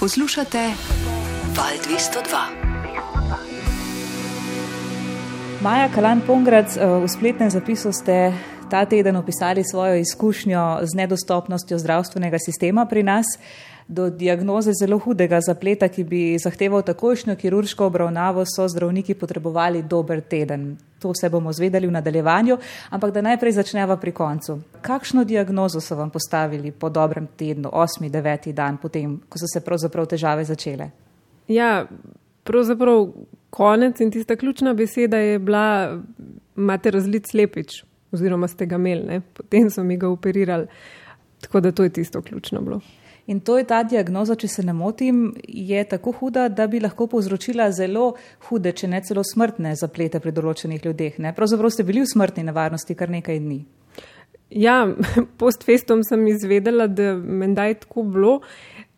Poslušate Val 202. Maja Kalan Pongrac, eh, v spletnem zapisu ste ta teden opisali svojo izkušnjo z nedostopnostjo zdravstvenega sistema pri nas do diagnoze zelo hudega zapleta, ki bi zahteval takojšnjo kirurško obravnavo, so zdravniki potrebovali dober teden. To vse bomo zvedeli v nadaljevanju, ampak da najprej začneva pri koncu. Kakšno diagnozo so vam postavili po dobrem tednu, osmi, deveti dan, potem, ko so se pravzaprav težave začele? Ja, pravzaprav konec in tista ključna beseda je bila, imate razlic slepič, oziroma ste ga imeli, ne? potem so mi ga operirali. Tako da to je tisto ključno bilo. In to je ta diagnoza, če se ne motim, je tako huda, da bi lahko povzročila zelo hude, če ne celo smrtne zaplete pri določenih ljudeh. Ne? Pravzaprav ste bili v smrtni nevarnosti kar nekaj dni. Ja, post festom sem izvedela, da menda je tako bilo.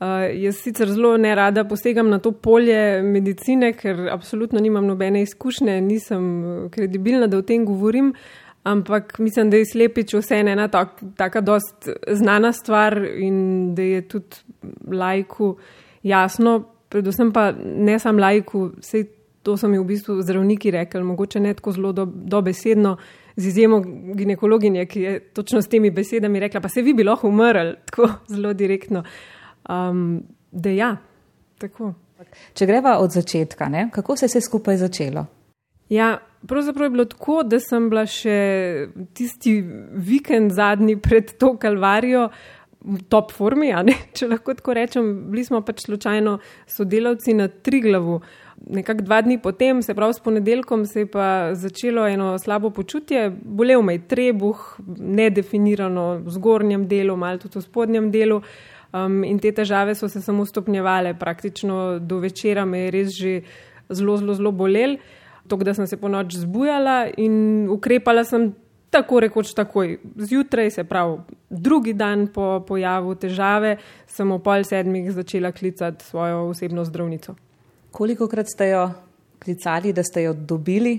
Uh, jaz sicer zelo ne rada posegam na to polje medicine, ker absolutno nimam nobene izkušnje, nisem kredibilna, da o tem govorim. Uh, Ampak mislim, da je slepič vseeno ena tak, taka dost znana stvar in da je tudi lajku jasno, predvsem pa ne sam lajku, vse to so mi v bistvu zdravniki rekli, mogoče ne tako zelo dobesedno, do z izjemo ginekologinje, ki je točno s temi besedami rekla, pa se vi bi lahko umrl, tako zelo direktno. Um, da ja, tako. Če greva od začetka, ne? kako se je vse skupaj začelo? Ja, pravzaprav je bilo tako, da sem bila še tisti vikend zadnji pred to kalvarijo v top formi, če lahko tako rečem. Bili smo pač slučajno sodelavci na Triglavu. Nekako dva dni potem, se pravi s ponedeljkom, se je pa začelo eno slabo počutje, bolel me je trebuh, nedefinirano v zgornjem delu, malo tudi v spodnjem delu. Um, in te težave so se samo stopnjevale, praktično do večera me je res že zelo, zelo, zelo bolel to, da sem se po noč zbujala in ukrepala sem tako rekoč takoj. Zjutraj, se pravi, drugi dan po pojavu težave, sem o pol sedmih začela klicati svojo osebno zdravnico. Koliko krat ste jo klicali, da ste jo dobili?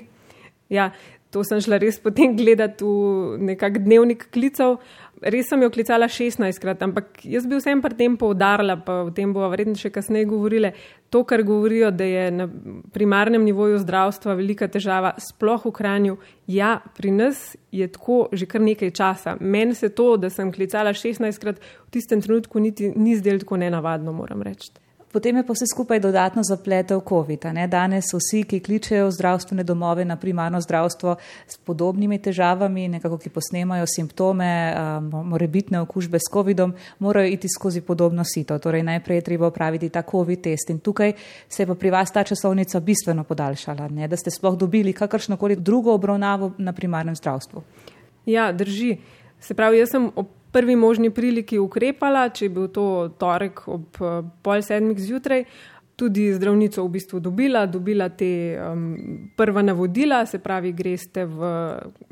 Ja, to sem šla res potem gledati v nekak dnevnik klicev. Res sem jo klicala 16krat, ampak jaz bi vsem pri tem poudarila, pa o tem bomo verjetno še kasneje govorili. To, kar govorijo, da je na primarnem nivoju zdravstva velika težava, sploh v hranju, ja, pri nas je tako že kar nekaj časa. Meni se to, da sem klicala 16krat, v tistem trenutku niti ni zdelo tako nenavadno, moram reči. Potem je pa vse skupaj dodatno zapletel COVID. Danes vsi, ki kličejo v zdravstvene domove na primarno zdravstvo s podobnimi težavami, nekako ki posnemajo simptome, morebitne okužbe s COVID-om, morajo iti skozi podobno sito. Torej najprej je treba opraviti ta COVID test in tukaj se je pa pri vas ta časovnica bistveno podaljšala, ne? da ste sploh dobili kakršnokoli drugo obravnavo na primarnem zdravstvu. Ja, drži. Se pravi, jaz sem ob prvi možni priliki ukrepala, če je bil to torek ob eh, pol sedmih zjutraj. Tudi zdravnico v bistvu dobila, dobila te um, prva navodila, se pravi, greste v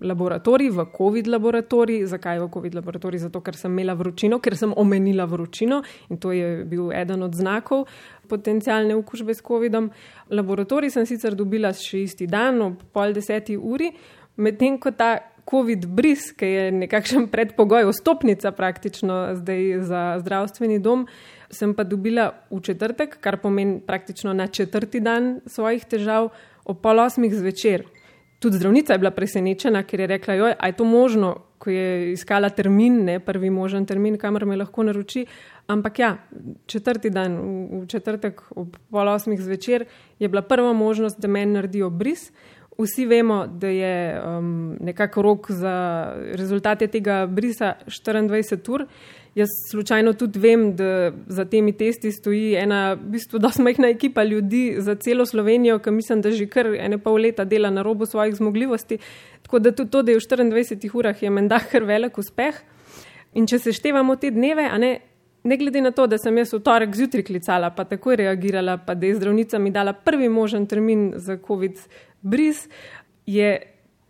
laboratorij, v COVID laboratorij. Zakaj v COVID laboratorij? Zato, ker sem imela vročino, ker sem omenila vročino in to je bil eden od znakov potencijalne okužbe s COVID-om. Laboratorij sem sicer dobila še isti dan ob pol deseti uri, medtem ko ta COVID bris, ki je nekakšen predpogoj, vstopnica praktično zdaj za zdravstveni dom, sem pa dobila v četrtek, kar pomeni praktično na četrti dan svojih težav, ob pol osmih zvečer. Tudi zdravnica je bila presenečena, ker je rekla, joj, a je to možno, ko je iskala termin, ne prvi možen termin, kamor me lahko naroči. Ampak ja, četrti dan, v četrtek ob pol osmih zvečer, je bila prva možnost, da meni naredijo bris. Vsi vemo, da je um, nekako rok za rezultate tega brisa 24 ur. Jaz slučajno tudi vem, da za temi testi stoji ena, v bistvu, da smo majhna ekipa ljudi za celo Slovenijo, ki mislim, da že kar ene pol leta dela na robu svojih zmogljivosti. Tako da tudi to, da je v 24 urah, je menda kar velik uspeh. In če se števamo te dneve, a ne, ne glede na to, da sem jaz v torek zjutraj klicala, pa takoj reagirala, pa da je zdravnica mi dala prvi možen termin za COVID bris, je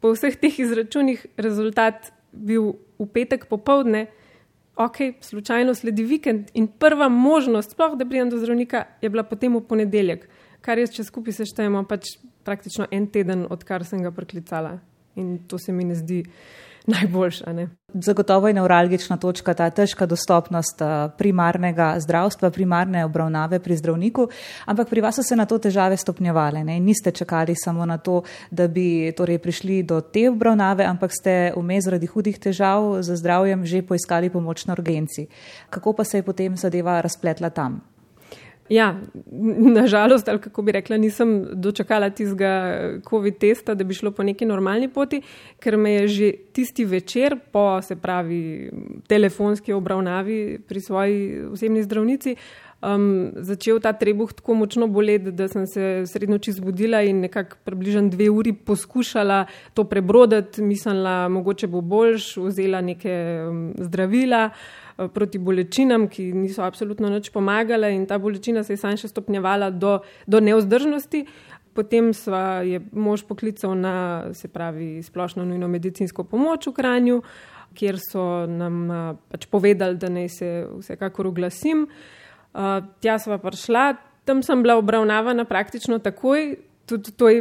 po vseh teh izračunih rezultat bil v petek popovdne, ok, slučajno sledi vikend in prva možnost, sploh da pridem do zdravnika, je bila potem v ponedeljek, kar jaz če skupaj seštejemo pač praktično en teden, odkar sem ga preklicala. In to se mi ne zdi najboljša. Ne. Zagotovo je neuralgična točka ta težka dostopnost eh, primarnega zdravstva, primarne obravnave pri zdravniku, ampak pri vas so se na to težave stopnjevale. Ne? Niste čakali samo na to, da bi torej prišli do te obravnave, ampak ste vmes zaradi hudih težav za zdravjem že poiskali pomoč na urgenci. Kako pa se je potem zadeva razpletla tam? Ja, nažalost, ali kako bi rekla, nisem dočakala tistega COVID testa, da bi šlo po neki normalni poti, ker me je že tisti večer po, se pravi, telefonski obravnavi pri svoji osebni zdravnici. Um, začel ta trebuh tako močno boleti, da sem se srednjo čas zbudila in nekako približno dve uri poskušala to prebroditi, mislila, mogoče bo boljš, vzela neke um, zdravila. Eh, proti bolečinam, ki niso absolutno nič pomagale, in ta bolečina se je sam še stopnjevala do, do neozdržnosti. Potem je mož poklical na se pravi, splošno nujno medicinsko pomoč v Kranju, kjer so nam eh, pač povedali, da naj se vsekakor oglasim. Uh, tja sva prišla, tam sem bila obravnavana praktično takoj. Tudi to je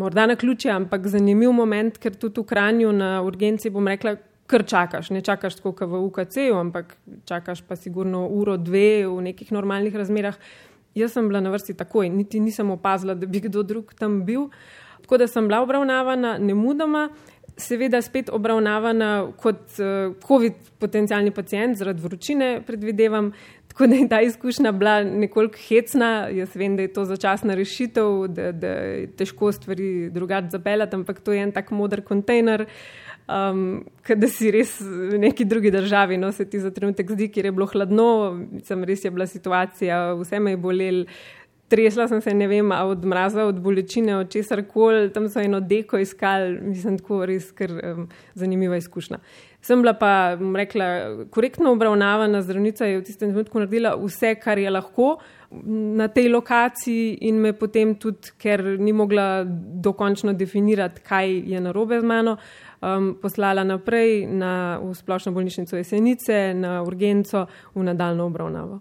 morda na ključe, ampak zanimiv moment, ker tudi v Kranju na urgenci bom rekla, kar čakaš. Ne čakaš tako, kot v UKC-ju, ampak čakaš pa sigurno uro, dve v nekih normalnih razmerah. Jaz sem bila na vrsti takoj, niti nisem opazila, da bi kdo drug tam bil. Tako da sem bila obravnavana nemudoma, seveda spet obravnavana kot uh, COVID potencijalni pacijent zaradi vročine, predvidevam. Tako da je ta izkušnja bila nekoliko hecna. Jaz vem, da je to začasna rešitev, da, da je težko stvari drugače zapeljati, ampak to je en tak modr kontejner. Uh, um, da si res v neki drugi državi, no se ti za trenutek zdi, ker je bilo hladno, sem res je bila situacija, vse me je bolel. Tresla sem se, ne vem, od mraza, od bolečine, od česar koli, tam so eno deko iskali, mislim, tako res, ker um, zanimiva izkušnja. Sem bila pa, rekla, korektno obravnavana zdravnica, je v tistem trenutku naredila vse, kar je lahko na tej lokaciji in me potem tudi, ker ni mogla dokončno definirati, kaj je narobe z mano, um, poslala naprej na splošno bolnišnico Jesenice, na urgenco v nadaljno obravnavo.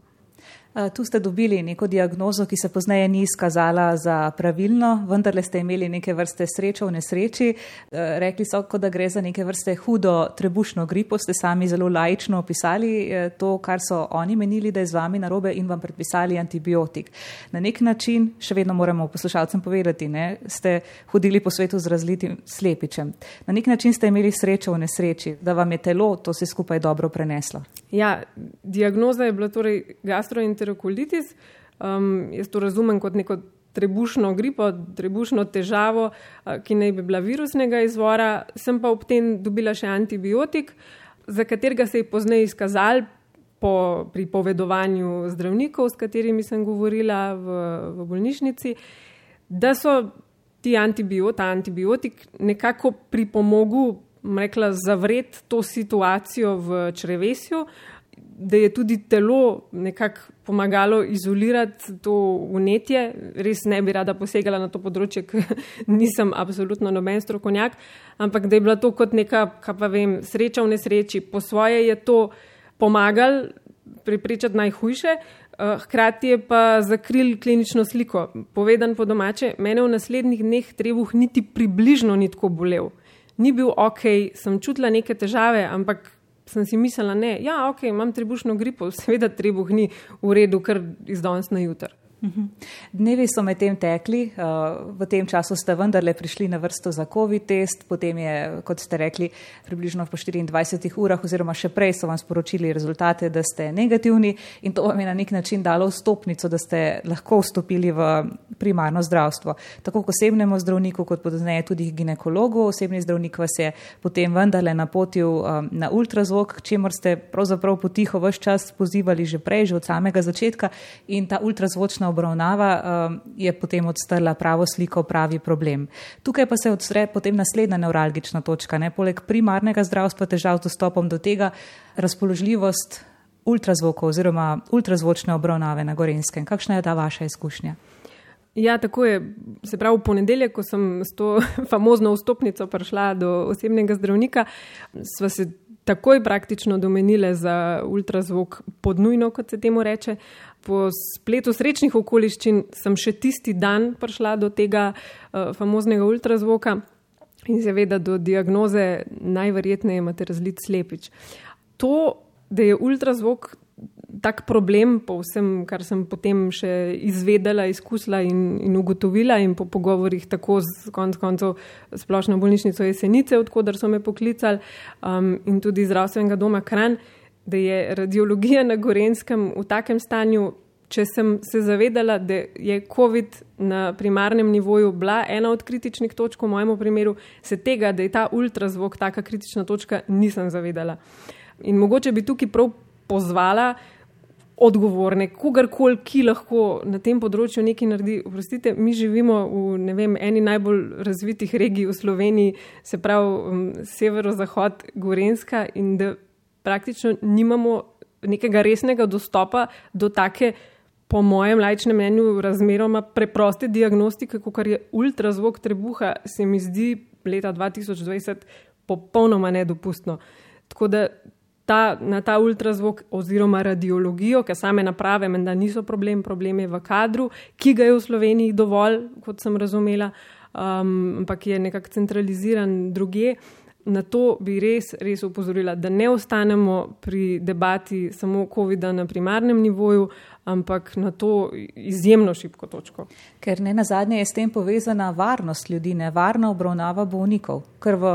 Eh, tu ste dobili neko diagnozo, ki se pozneje ni izkazala za pravilno, vendar ste imeli neke vrste srečo v nesreči. Eh, rekli so, da gre za neke vrste hudo trebušno gripo, ste sami zelo lajično opisali eh, to, kar so oni menili, da je z vami narobe in vam predpisali antibiotik. Na nek način, še vedno moramo poslušalcem povedati, ne, ste hodili po svetu z razlitim slepičem. Na nek način ste imeli srečo v nesreči, da vam je telo to vse skupaj dobro preneslo. Ja, diagnoza je bila torej gastroenteritis enterokolitis. Um, jaz to razumem kot neko trebušno gripo, trebušno težavo, uh, ki naj bi bila virusnega izvora. Sem pa ob tem dobila še antibiotik, za katerega se je pozneje izkazal po pripovedovanju zdravnikov, s katerimi sem govorila v, v bolnišnici, da so ti antibiot, antibiotik nekako pripomogli. Rekla, zavret to situacijo v črevesju, da je tudi telo nekako pomagalo izolirati to unetje. Res ne bi rada posegala na to področje, ker nisem absolutno noben strokovnjak, ampak da je bila to kot neka, kaj pa vem, sreča v nesreči. Po svoje je to pomagalo preprečati najhujše. Eh, hkrati je pa zakril klinično sliko. Povedan po domače, mene v naslednjih dneh trebuh niti približno ni tako bolel. Ni bil ok, sem čutila neke težave, ampak sem si mislila, da ja, okay, imam trebušno gripo, seveda trebuh ni v redu, kar iz danes na jutro. Mhm. Dnevi so medtem tekli, eh, v tem času ste vendarle prišli na vrsto za COVID test, potem je, kot ste rekli, približno po 24 urah oziroma še prej so vam sporočili rezultate, da ste negativni in to vam je na nek način dalo vstopnico, da ste lahko vstopili v primarno zdravstvo. Tako k osebnemu zdravniku, kot podozneje tudi ginekologu, osebni zdravnik vas je potem vendarle napotil eh, na ultrazvok, k čemur ste pravzaprav potiho vse čas pozivali že prej, že od samega začetka in ta ultrazvočna obravnava um, je potem odstrla pravo sliko, pravi problem. Tukaj pa se odstre potem naslednja neuralgična točka. Ne? Poleg primarnega zdravstva težav z dostopom do tega, razpoložljivost ultrazvokov oziroma ultrazvočne obravnave na Gorenskem. Kakšna je ta vaša izkušnja? Ja, tako je. Se pravi, v ponedeljek, ko sem s to famozno vstopnico prišla do osebnega zdravnika, sva se takoj praktično domenile za ultrazvok podnujno, kot se temu reče. Po spletu srečnih okoliščin sem še tisti dan prišla do tega uh, famoznega ultrazvoka. In seveda do diagnoze najverjetneje imate razlit slepič. To, da je ultrazvok tak problem, po vsem, kar sem potem še izvedela, izkusila in, in ugotovila, in po pogovorih tako z konc koncev splošno bolnišnico Jesenice, odkudar so me poklicali, um, in tudi zdravstvenega doma Kran, da je radiologija na Gorenskem v takem stanju. Če sem se zavedala, da je COVID na primarnem nivoju bila ena od kritičnih točk, v mojem primeru, se tega, da je ta ultrazvok taka kritična točka, nisem zavedala. In mogoče bi tukaj prav pozvala, odgovorne, kogarkoli, ki lahko na tem področju nekaj naredi. Oprostite, mi živimo v vem, eni najbolj razvitih regij v Sloveniji, se pravi um, severozahod Gorenska, in da praktično nimamo nekega resnega dostopa do take, po mojem lajčnem mnenju, razmeroma preproste diagnostike, kot je ultrazvok trebuha, se mi zdi leta 2020 popolnoma nedopustno. Tako da ta, na ta ultrazvok oziroma radiologijo, ker same naprave menda niso problem, problem je v kadru, ki ga je v Sloveniji dovolj, kot sem razumela, um, ampak je nekako centraliziran druge. Na to bi res, res upozorila, da ne ostanemo pri debati samo COVID-a na primarnem nivoju, ampak na to izjemno šibko točko. Ker ne na zadnje je s tem povezana varnost ljudi, nevarna obravnava bolnikov, kar v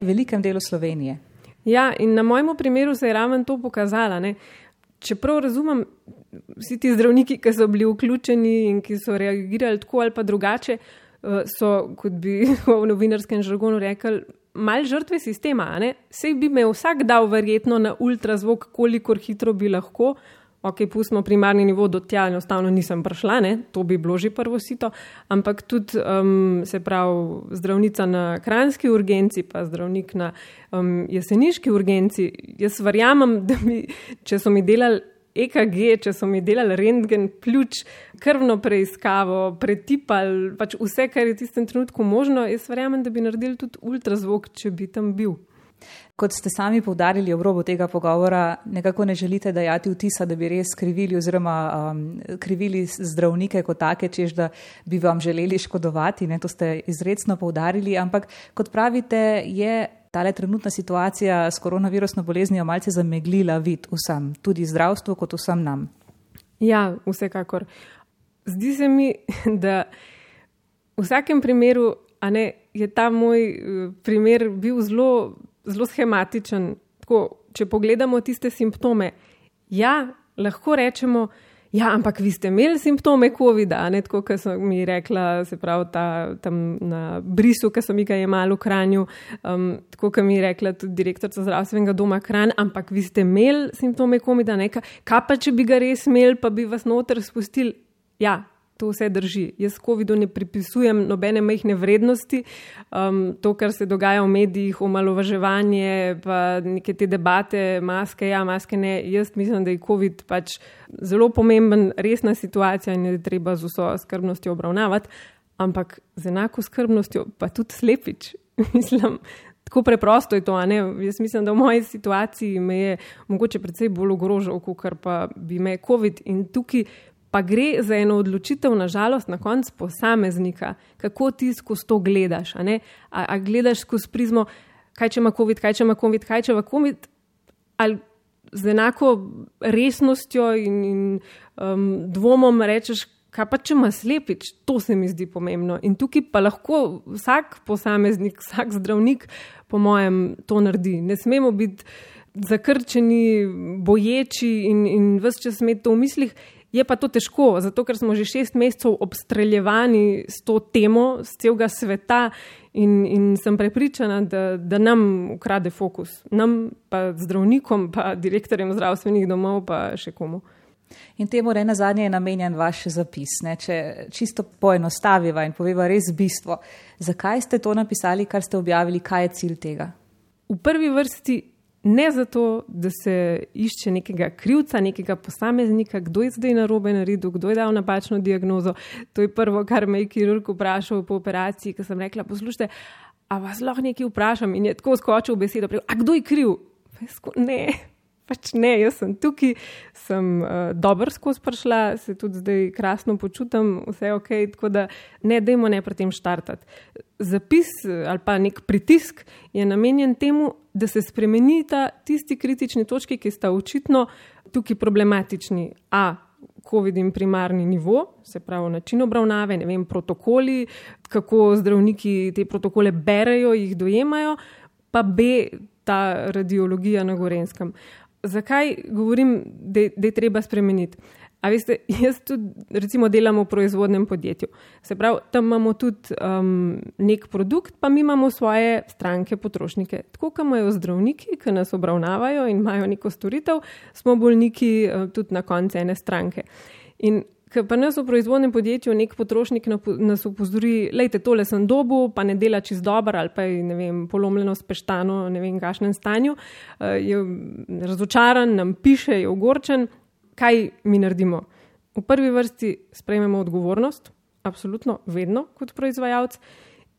velikem delu Slovenije. Ja, in na mojem primeru se je raven to pokazala. Ne? Čeprav razumem, vsi ti zdravniki, ki so bili vključeni in ki so reagirali tako ali pa drugače, eh, so, kot bi v novinarskem žargonu rekli, mal žrtve sistema. Sej bi me vsak dal verjetno na ultrazvok, kolikor hitro bi lahko, ok, pustimo primarni nivo do tja, enostavno nisem prišla, ne? to bi bilo že prvo sito, ampak tudi um, se pravi zdravnica na kranski urgenci, pa zdravnik na um, jeseniški urgenci. Jaz verjamem, da mi, če so mi delali. EKG, če so mi delali rentgen, pljuč, krvno preiskavo, pretipali, pač vse, kar je v tistem trenutku možno, jaz verjamem, da bi naredili tudi ultrazvok, če bi tam bil. Kot ste sami povdarili v robu tega pogovora, nekako ne želite dajati vtisa, da bi res krivili oziroma um, krivili zdravnike kot take, čež da bi vam želeli škodovati. Ne, to ste izredno povdarili, ampak kot pravite, je tale trenutna situacija s koronavirusno boleznijo malce zameglila vid vsem, tudi zdravstvu kot vsem nam. Ja, vsekakor. Zdi se mi, da v vsakem primeru ne, je ta moj eh, primer bil zelo zelo schematičen. Tako, če pogledamo tiste simptome, ja, lahko rečemo, ja, ampak vi ste imeli simptome COVID-a, ne tako, kot so mi rekla, se pravi, ta, tam na brisu, ki so mi ga jemali v Kranju, um, tako, kot mi je rekla tudi direktorica zdravstvenega doma Kranj, ampak vi ste imeli simptome COVID-a, nekaj, kaj pa če bi ga res imeli, pa bi vas noter spustili. Ja, to vse drži. Jaz COVID-u ne pripisujem nobene mehne vrednosti. Um, to, kar se dogaja v medijih, omalovaževanje, pa neke te debate, maske, ja, maske ne. Jaz mislim, da je COVID pač zelo pomemben, resna situacija in je treba z vso skrbnostjo obravnavati, ampak z enako skrbnostjo pa tudi slepič. mislim. Tako preprosto je to. Jaz mislim, da v moji situaciji me je mogoče predvsej bolj ogrožal, kot pa bi me COVID. In tukaj pa gre za eno odločitev, nažalost, na koncu posameznika, kako ti skozi to gledaš. A, a, a gledaš skozi prizmo, kaj če ima COVID, kaj če ima COVID, kaj če ima COVID, ali z enako resnostjo in, in um, dvomom rečeš, kaj pa če ima slepič, to se mi zdi pomembno. In tukaj pa lahko vsak posameznik, vsak zdravnik, po mojem, to naredi. Ne smemo biti. Zakrčeni, boječi in, in vse čas imeti to v mislih, Je pa to težko, zato ker smo že šest mesecev obstreljevani s to temo, z celega sveta, in, in sem prepričana, da, da nam ukrade fokus, nam, pa zdravnikom, pa direktorjem zdravstvenih domov, pa še komu. In temu re na zadnje je namenjen vaš zapis. Ne? Če čisto poenostaviva in poveva res bistvo, zakaj ste to napisali, kar ste objavili, kaj je cilj tega? V prvi vrsti ne zato, da se išče nekega krivca, nekega posameznika, kdo je zdaj na robe naredil, kdo je dal napačno diagnozo. To je prvo, kar me je kirurg vprašal po operaciji, ko sem rekla: Poslušajte, a vas lahko nekaj vprašam? In je tako skočil v besedo, a kdo je kriv? Ne, pač ne, jaz sem tukaj, sem uh, dobro skozi prišla, se tudi zdaj krasno počutim, vse je ok, tako da ne, dajmo ne pri tem štartati. Zapis ali pa nek pritisk je namenjen temu, da se spremenita tisti kritični točki, ki sta očitno tukaj problematični. A, COVID in primarni nivo, se pravi način obravnave, ne vem, protokoli, kako zdravniki te protokole berejo, jih dojemajo, pa B, ta radiologija na Gorenskem. Zakaj govorim, da je treba spremeniti? A veste, jaz tudi recimo delam v proizvodnem podjetju. Se pravi, tam imamo tudi um, nek produkt, pa mi imamo svoje stranke, potrošnike. Tako, kot imajo zdravniki, ki nas obravnavajo in imajo neko storitev, smo bolniki uh, tudi na koncu ene stranke. In Ker pa nas v proizvodnem podjetju nek potrošnik nas upozori, lejte, tole sem dobu, pa ne dela čist dobro ali pa je, ne vem, polomljeno speštano, ne vem, kakšnem stanju, eh, je razočaran, nam piše, je ogorčen, kaj mi naredimo? V prvi vrsti sprejmemo odgovornost, absolutno, vedno kot proizvajalec.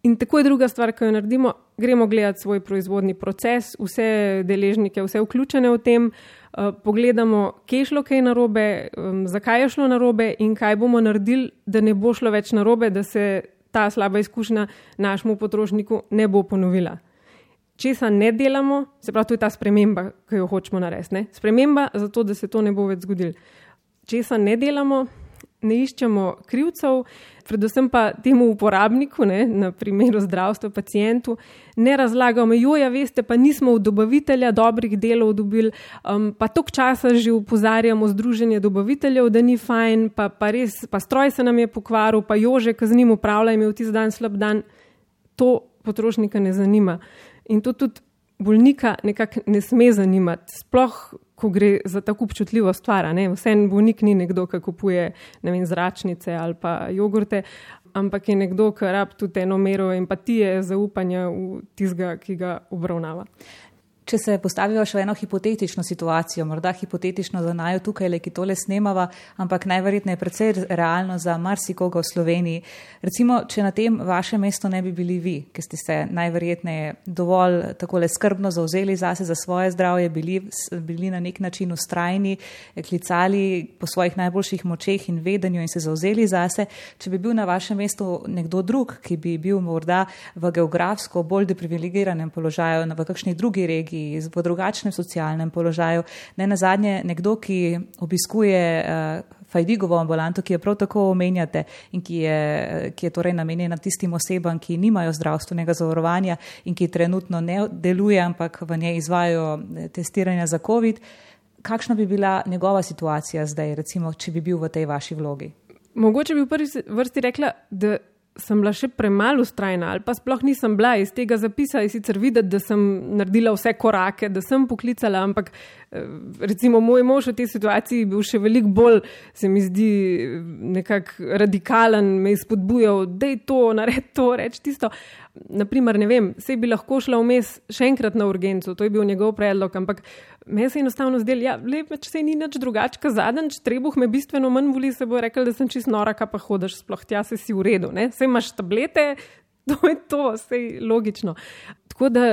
In tako je druga stvar, ki jo naredimo, gremo gledati svoj proizvodni proces, vse deležnike, vse vključene v tem, uh, pogledamo, kje je šlo kaj narobe, um, zakaj je šlo narobe in kaj bomo naredili, da ne bo šlo več narobe, da se ta slaba izkušnja našemu potrošniku ne bo ponovila. Česa ne delamo, se pravi, to je ta sprememba, ki jo hočemo narediti. Ne? Sprememba, zato da se to ne bo več zgodilo. Česa ne delamo, ne iščemo krivcev, predvsem pa temu uporabniku, ne, na primeru zdravstva, pacijentu, ne razlagamo, joja, veste, pa nismo od dobavitelja dobrih delov dobili, um, pa tok časa že upozarjamo združenje dobaviteljev, da ni fajn, pa, pa res, pa stroj se nam je pokvaril, pa jože, ki z njim upravlja, imel tisti dan slab dan. To potrošnika ne zanima. In to tudi bolnika nekako ne sme zanimati. Sploh, ko gre za tako občutljivo stvar. Vse en bolnik ni nekdo, ki kupuje vem, zračnice ali pa jogurte, ampak je nekdo, ki rab tudi eno mero empatije, zaupanja v tizga, ki ga obravnava. Če se postavijo še v eno hipotetično situacijo, morda hipotetično za najo tukaj, ki tole snemava, ampak najverjetneje precej realno za marsikoga v Sloveniji. Recimo, če na tem vašem mestu ne bi bili vi, ki ste se najverjetneje dovolj takole skrbno zauzeli zase za svoje zdravje, bili, bili na nek način ustrajni, klicali po svojih najboljših močeh in vedenju in se zauzeli zase, če bi bil na vašem mestu nekdo drug, ki bi bil morda v geografsko bolj deprivilegiranem položaju, v kakšni drugi regiji, ki je v drugačnem socialnem položaju. Ne na zadnje, nekdo, ki obiskuje uh, Fajdigovo ambulanto, ki jo prav tako omenjate in ki je, ki je torej namenjena tistim osebam, ki nimajo zdravstvenega zavarovanja in ki trenutno ne deluje, ampak v njej izvajo eh, testiranja za COVID. Kakšna bi bila njegova situacija zdaj, recimo, če bi bil v tej vaši vlogi? Mogoče bi v prvi vrsti rekla, da sem bila še premalo ustrajna ali pa sploh nisem bila iz tega zapisa. Je sicer videti, da sem naredila vse korake, da sem poklicala, ampak eh, recimo moj mož v tej situaciji bil še veliko bolj, se mi zdi, nekako radikalen, me je spodbujal, da je to, naredi to, reči tisto. Naprimer, ne vem, se bi lahko šla vmes še enkrat na urgenco, to je bil njegov predlog, ampak meni se je enostavno zdelo, ja, če se ni nič drugače, kot zadnjič, trebuh me bistveno manj voli, se bo rekel, da sem čist nora, pa hočeš, sploh tja se si v redu, vse imaš tablete, to je to, vse je logično. Tako da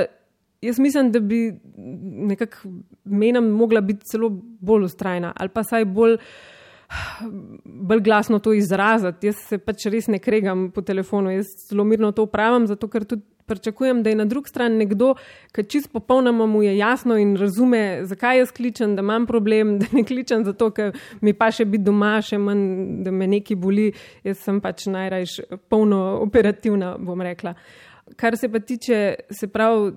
jaz mislim, da bi nekako menem mogla biti celo bolj ustrajna ali pa saj bolj bolj glasno to izraziti. Jaz se pač res ne kregam po telefonu, jaz zelo mirno to upravljam, zato ker tudi pričakujem, da je na drugi strani nekdo, ki čist popolnoma mu je jasno in razume, zakaj jaz kličem, da imam problem, da ne kličem zato, ker mi pa še biti doma, še manj, da me neki boli. Jaz sem pač najrajš polno operativna, bom rekla. Uh, Kar se pa tiče, se pravi,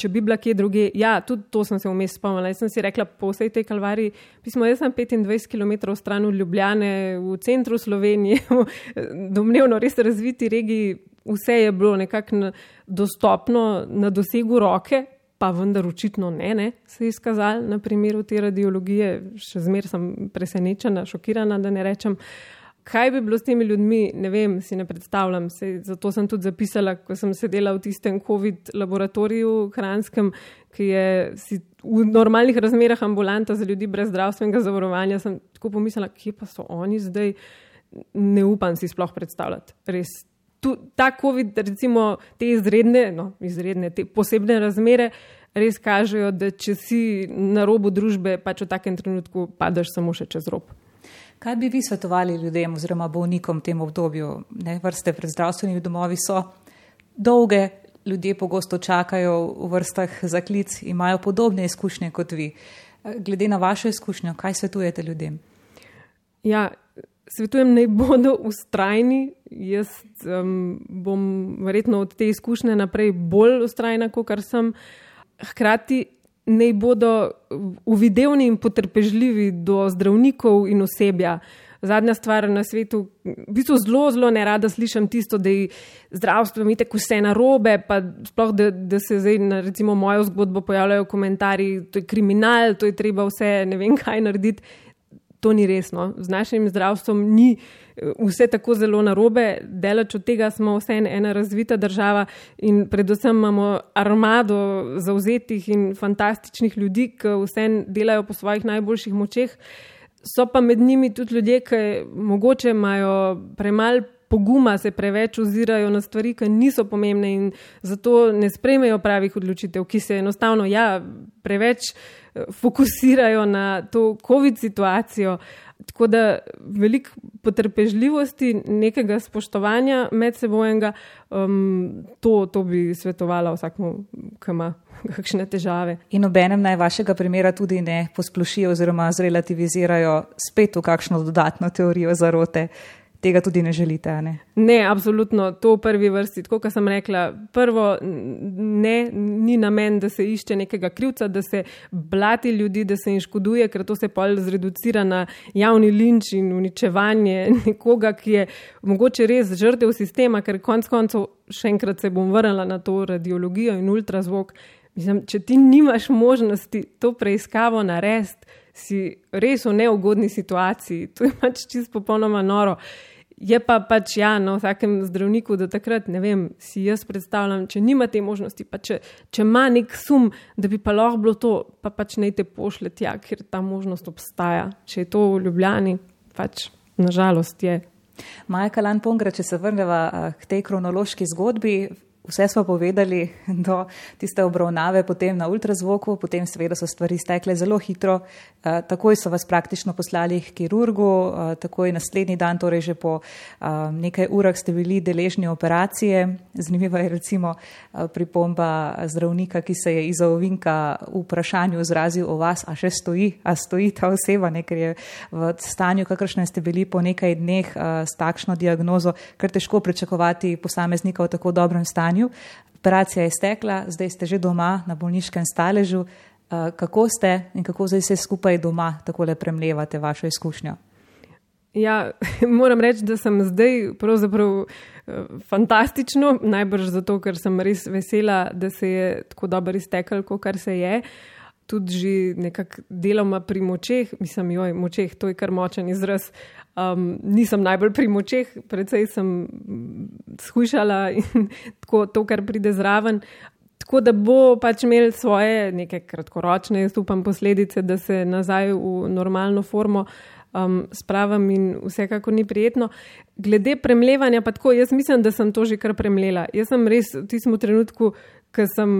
če bi bila kje druge, ja, tudi to sem se vmes spomnila. Jaz sem si rekla, po vsej tej kalvariji, pismo, jaz sem 25 km stran od Ljubljane, v centru Slovenije, v domnevno res razviti regiji, vse je bilo nekako dostopno na dosegu roke, pa vendar očitno ne, ne, se je izkazalo na primeru te radiologije, še zmer sem presenečena, šokirana, da ne rečem. Uh, Kaj bi bilo s temi ljudmi, ne vem, si ne predstavljam. Se, zato sem tudi zapisala, ko sem sedela v tistem COVID laboratoriju hranskem, ki je v normalnih razmerah ambulanta za ljudi brez zdravstvenega zavarovanja. Sem tako pomislila, kje pa so oni zdaj. Ne upam si sploh predstavljati. Res tu, ta COVID, recimo te izredne, no, izredne, te posebne razmere, res kažejo, da če si na robu družbe, pač v takem trenutku padeš samo še čez rob. Kaj bi vi svetovali ljudem oziroma bolnikom v tem obdobju? Ne, vrste pred zdravstvenimi domovi so dolge, ljudje pogosto čakajo v vrstah za klic, imajo podobne izkušnje kot vi. Glede na vašo izkušnjo, kaj svetujete ljudem? Ja, svetujem, naj bodo ustrajni. Jaz um, bom verjetno od te izkušnje naprej bolj ustrajna, kot sem. Hkrati naj bodo uvidevni in potrpežljivi do zdravnikov in osebja. Zadnja stvar na svetu, v bistvu zelo, zelo ne rada slišim tisto, da je zdravstvo imite vse na robe, pa sploh, da, da se zdaj na recimo mojo zgodbo pojavljajo komentarji, to je kriminal, to je treba vse ne vem kaj narediti. To ni resno. Z našim zdravstvom ni vse tako zelo narobe, delač od tega smo vse ena razvita država in predvsem imamo armado zauzetih in fantastičnih ljudi, ki vse delajo po svojih najboljših močeh. So pa med njimi tudi ljudje, ki mogoče imajo premalo poguma, se preveč ozirajo na stvari, ki niso pomembne in zato ne sprejmejo pravih odločitev, ki se enostavno ja, preveč eh, fokusirajo na to COVID situacijo. Tako da veliko potrpežljivosti, nekega spoštovanja med sebojnega, um, to, to bi svetovala vsakmu, ki ima kakšne težave. In obenem naj vašega primera tudi ne posplošijo oziroma zrelativizirajo spet v kakšno dodatno teorijo zarote tega tudi ne želite. Ne? ne, absolutno, to v prvi vrsti. Tako kot sem rekla, prvo, ne, ni namen, da se išče nekega krivca, da se blati ljudi, da se jim škoduje, ker to se pol zreducira na javni linč in uničevanje nekoga, ki je mogoče res žrtev sistema, ker konc koncev še enkrat se bom vrnila na to radiologijo in ultrazvok. Mislim, če ti nimaš možnosti to preiskavo narediti, si res v neugodni situaciji. To je pač čisto popolnoma noro. Je pa pač ja, na vsakem zdravniku, da takrat, ne vem, si jaz predstavljam, če nima te možnosti, pa če, če ima nek sum, da bi pa lahko bilo to, pa pač naj te pošle tja, ker ta možnost obstaja. Če je to v Ljubljani, pač nažalost je. Maja Kalan Pongra, če se vrneva k tej kronološki zgodbi, Vse smo povedali do tiste obravnave, potem na ultrazvoku, potem seveda so stvari stekle zelo hitro. Eh, takoj so vas praktično poslali k kirurgu, eh, takoj naslednji dan, torej že po eh, nekaj urah ste bili deležni operacije. Zanimiva je recimo pripomba zdravnika, ki se je iz ovinka v vprašanju izrazil o vas, a še stoji, a stoji ta oseba, ne, ker je v stanju, kakršne ste bili po nekaj dneh s takšno diagnozo, ker težko pričakovati posameznika v tako dobrem stanju stanju. Operacija je stekla, zdaj ste že doma na bolniškem staležu. Eh, kako ste in kako zdaj vse skupaj doma tako le premljevate vašo izkušnjo? Ja, moram reči, da sem zdaj pravzaprav eh, fantastično, najbrž zato, ker sem res vesela, da se je tako dobro iztekel, kot se je. Tudi že nekako deloma pri močeh, mislim, joj, močeh, to je kar močen izraz. Um, nisem najbolj pri močeh, predvsej sem skušala in tako to, kar pride zraven. Tako da bo pač imel svoje neke kratkoročne, jaz upam, posledice, da se nazaj v normalno formo um, spravim in vsekako ni prijetno. Glede premljevanja, pa tako, jaz mislim, da sem to že kar premlela. Jaz sem res v tistem trenutku ko sem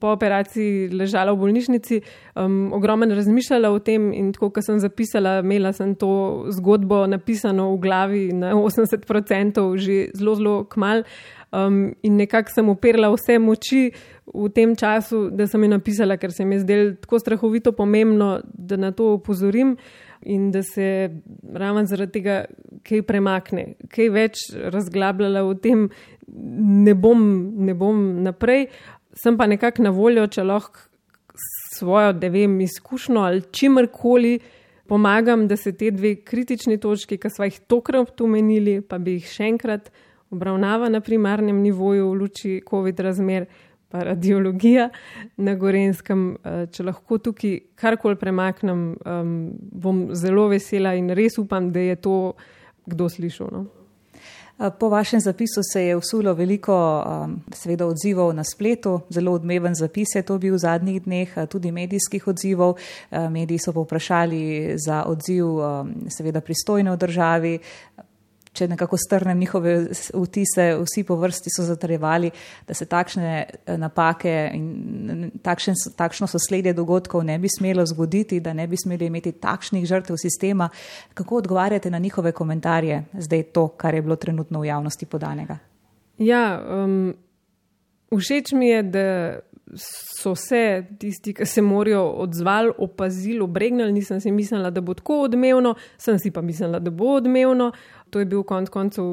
po operaciji ležala v bolnišnici, um, ogromno razmišljala o tem in tako, ko sem zapisala, imela sem to zgodbo napisano v glavi na 80% že zelo, zelo kmal. Um, in nekako sem operila vse moči v tem času, da sem jih napisala, ker se mi je zdelo tako strahovito pomembno, da na to upozorim in da se ravno zaradi tega kaj premakne, kaj več razglabljala o tem, ne bom, ne bom naprej sem pa nekako na voljo, če lahko svojo, da vem, izkušnjo ali čimrkoli pomagam, da se te dve kritični točki, ki smo jih tokrat omenili, pa bi jih še enkrat obravnava na primarnem nivoju v luči COVID razmer, pa radiologija na Gorenskem. Eh, če lahko tukaj karkoli premaknem, bom zelo vesela in res upam, da je to kdo slišal. No? Po vašem zapisu se je usulo veliko um, seveda odzivov na spletu, zelo odmeven zapis je to bil v zadnjih dneh, tudi medijskih odzivov. Mediji so povprašali za odziv um, seveda pristojne v državi. Če nekako strnem njihove vtise, vsi po vrsti so zatrjevali, da se takšne eh, napake in takšen, takšno sosledje dogodkov ne bi smelo zgoditi, da ne bi smeli imeti takšnih žrtev sistema. Kako odgovarjate na njihove komentarje, zdaj to, kar je bilo trenutno v javnosti podanega? Ja, um, všeč mi je, da so se tisti, ki se morajo odzvali, opazili, obregnili. Nisem si mislila, da bo tako odmevno, sem si pa mislila, da bo odmevno. To je bil konec koncev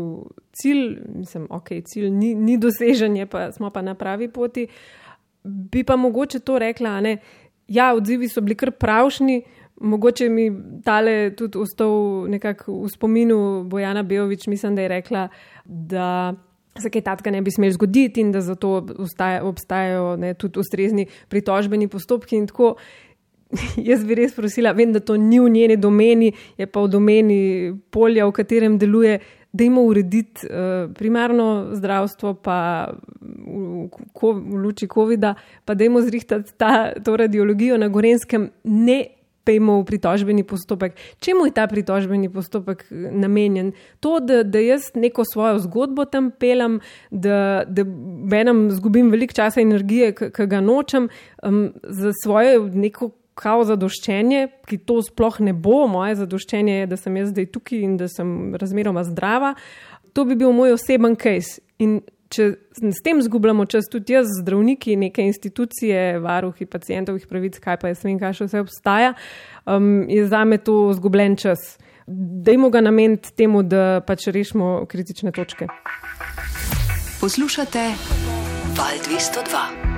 cilj, mislim, ok, cilj ni, ni dosežen, pa smo pa na pravi poti. Bi pa mogoče to rekla, ne? ja, odzivi so bili kar pravšni. Mogoče mi tale tudi ostal nekako v spominu Bojana Bejovič, mislim, da je rekla, da se kaj takega ne bi smel zgoditi in da zato obstajajo ne, tudi ustrezni pritožbeni postopki in tako. Jaz bi res prosila, vem, da to ni v njeni domeni, je pa v domeni polja, v katerem deluje, da ima urediti uh, primarno zdravstvo, pa v, v, v luči COVID-a, pa da ima zrihtati ta, to radiologijo na Gorenskem, ne pejmo v pritožbeni postopek. Čemu je ta pritožbeni postopek eh, namenjen? To, da, da jaz neko svojo zgodbo tam pelem, da, da menem zgubim veliko časa in energije, ki ga nočem, um, za svoje neko kao zadoščenje, ki to sploh ne bo, moje zadoščenje je, da sem jaz zdaj tukaj in da sem razmeroma zdrava. To bi bil moj oseben case. In če s tem zgubljamo čas, tudi jaz, zdravniki, neke institucije, varuhi pacijentovih pravic, kaj pa jaz vem, kaj še vse obstaja, um, je za me to zgubljen čas. Dajmo ga nameniti temu, da pač rešimo kritične točke. Poslušate Val 202.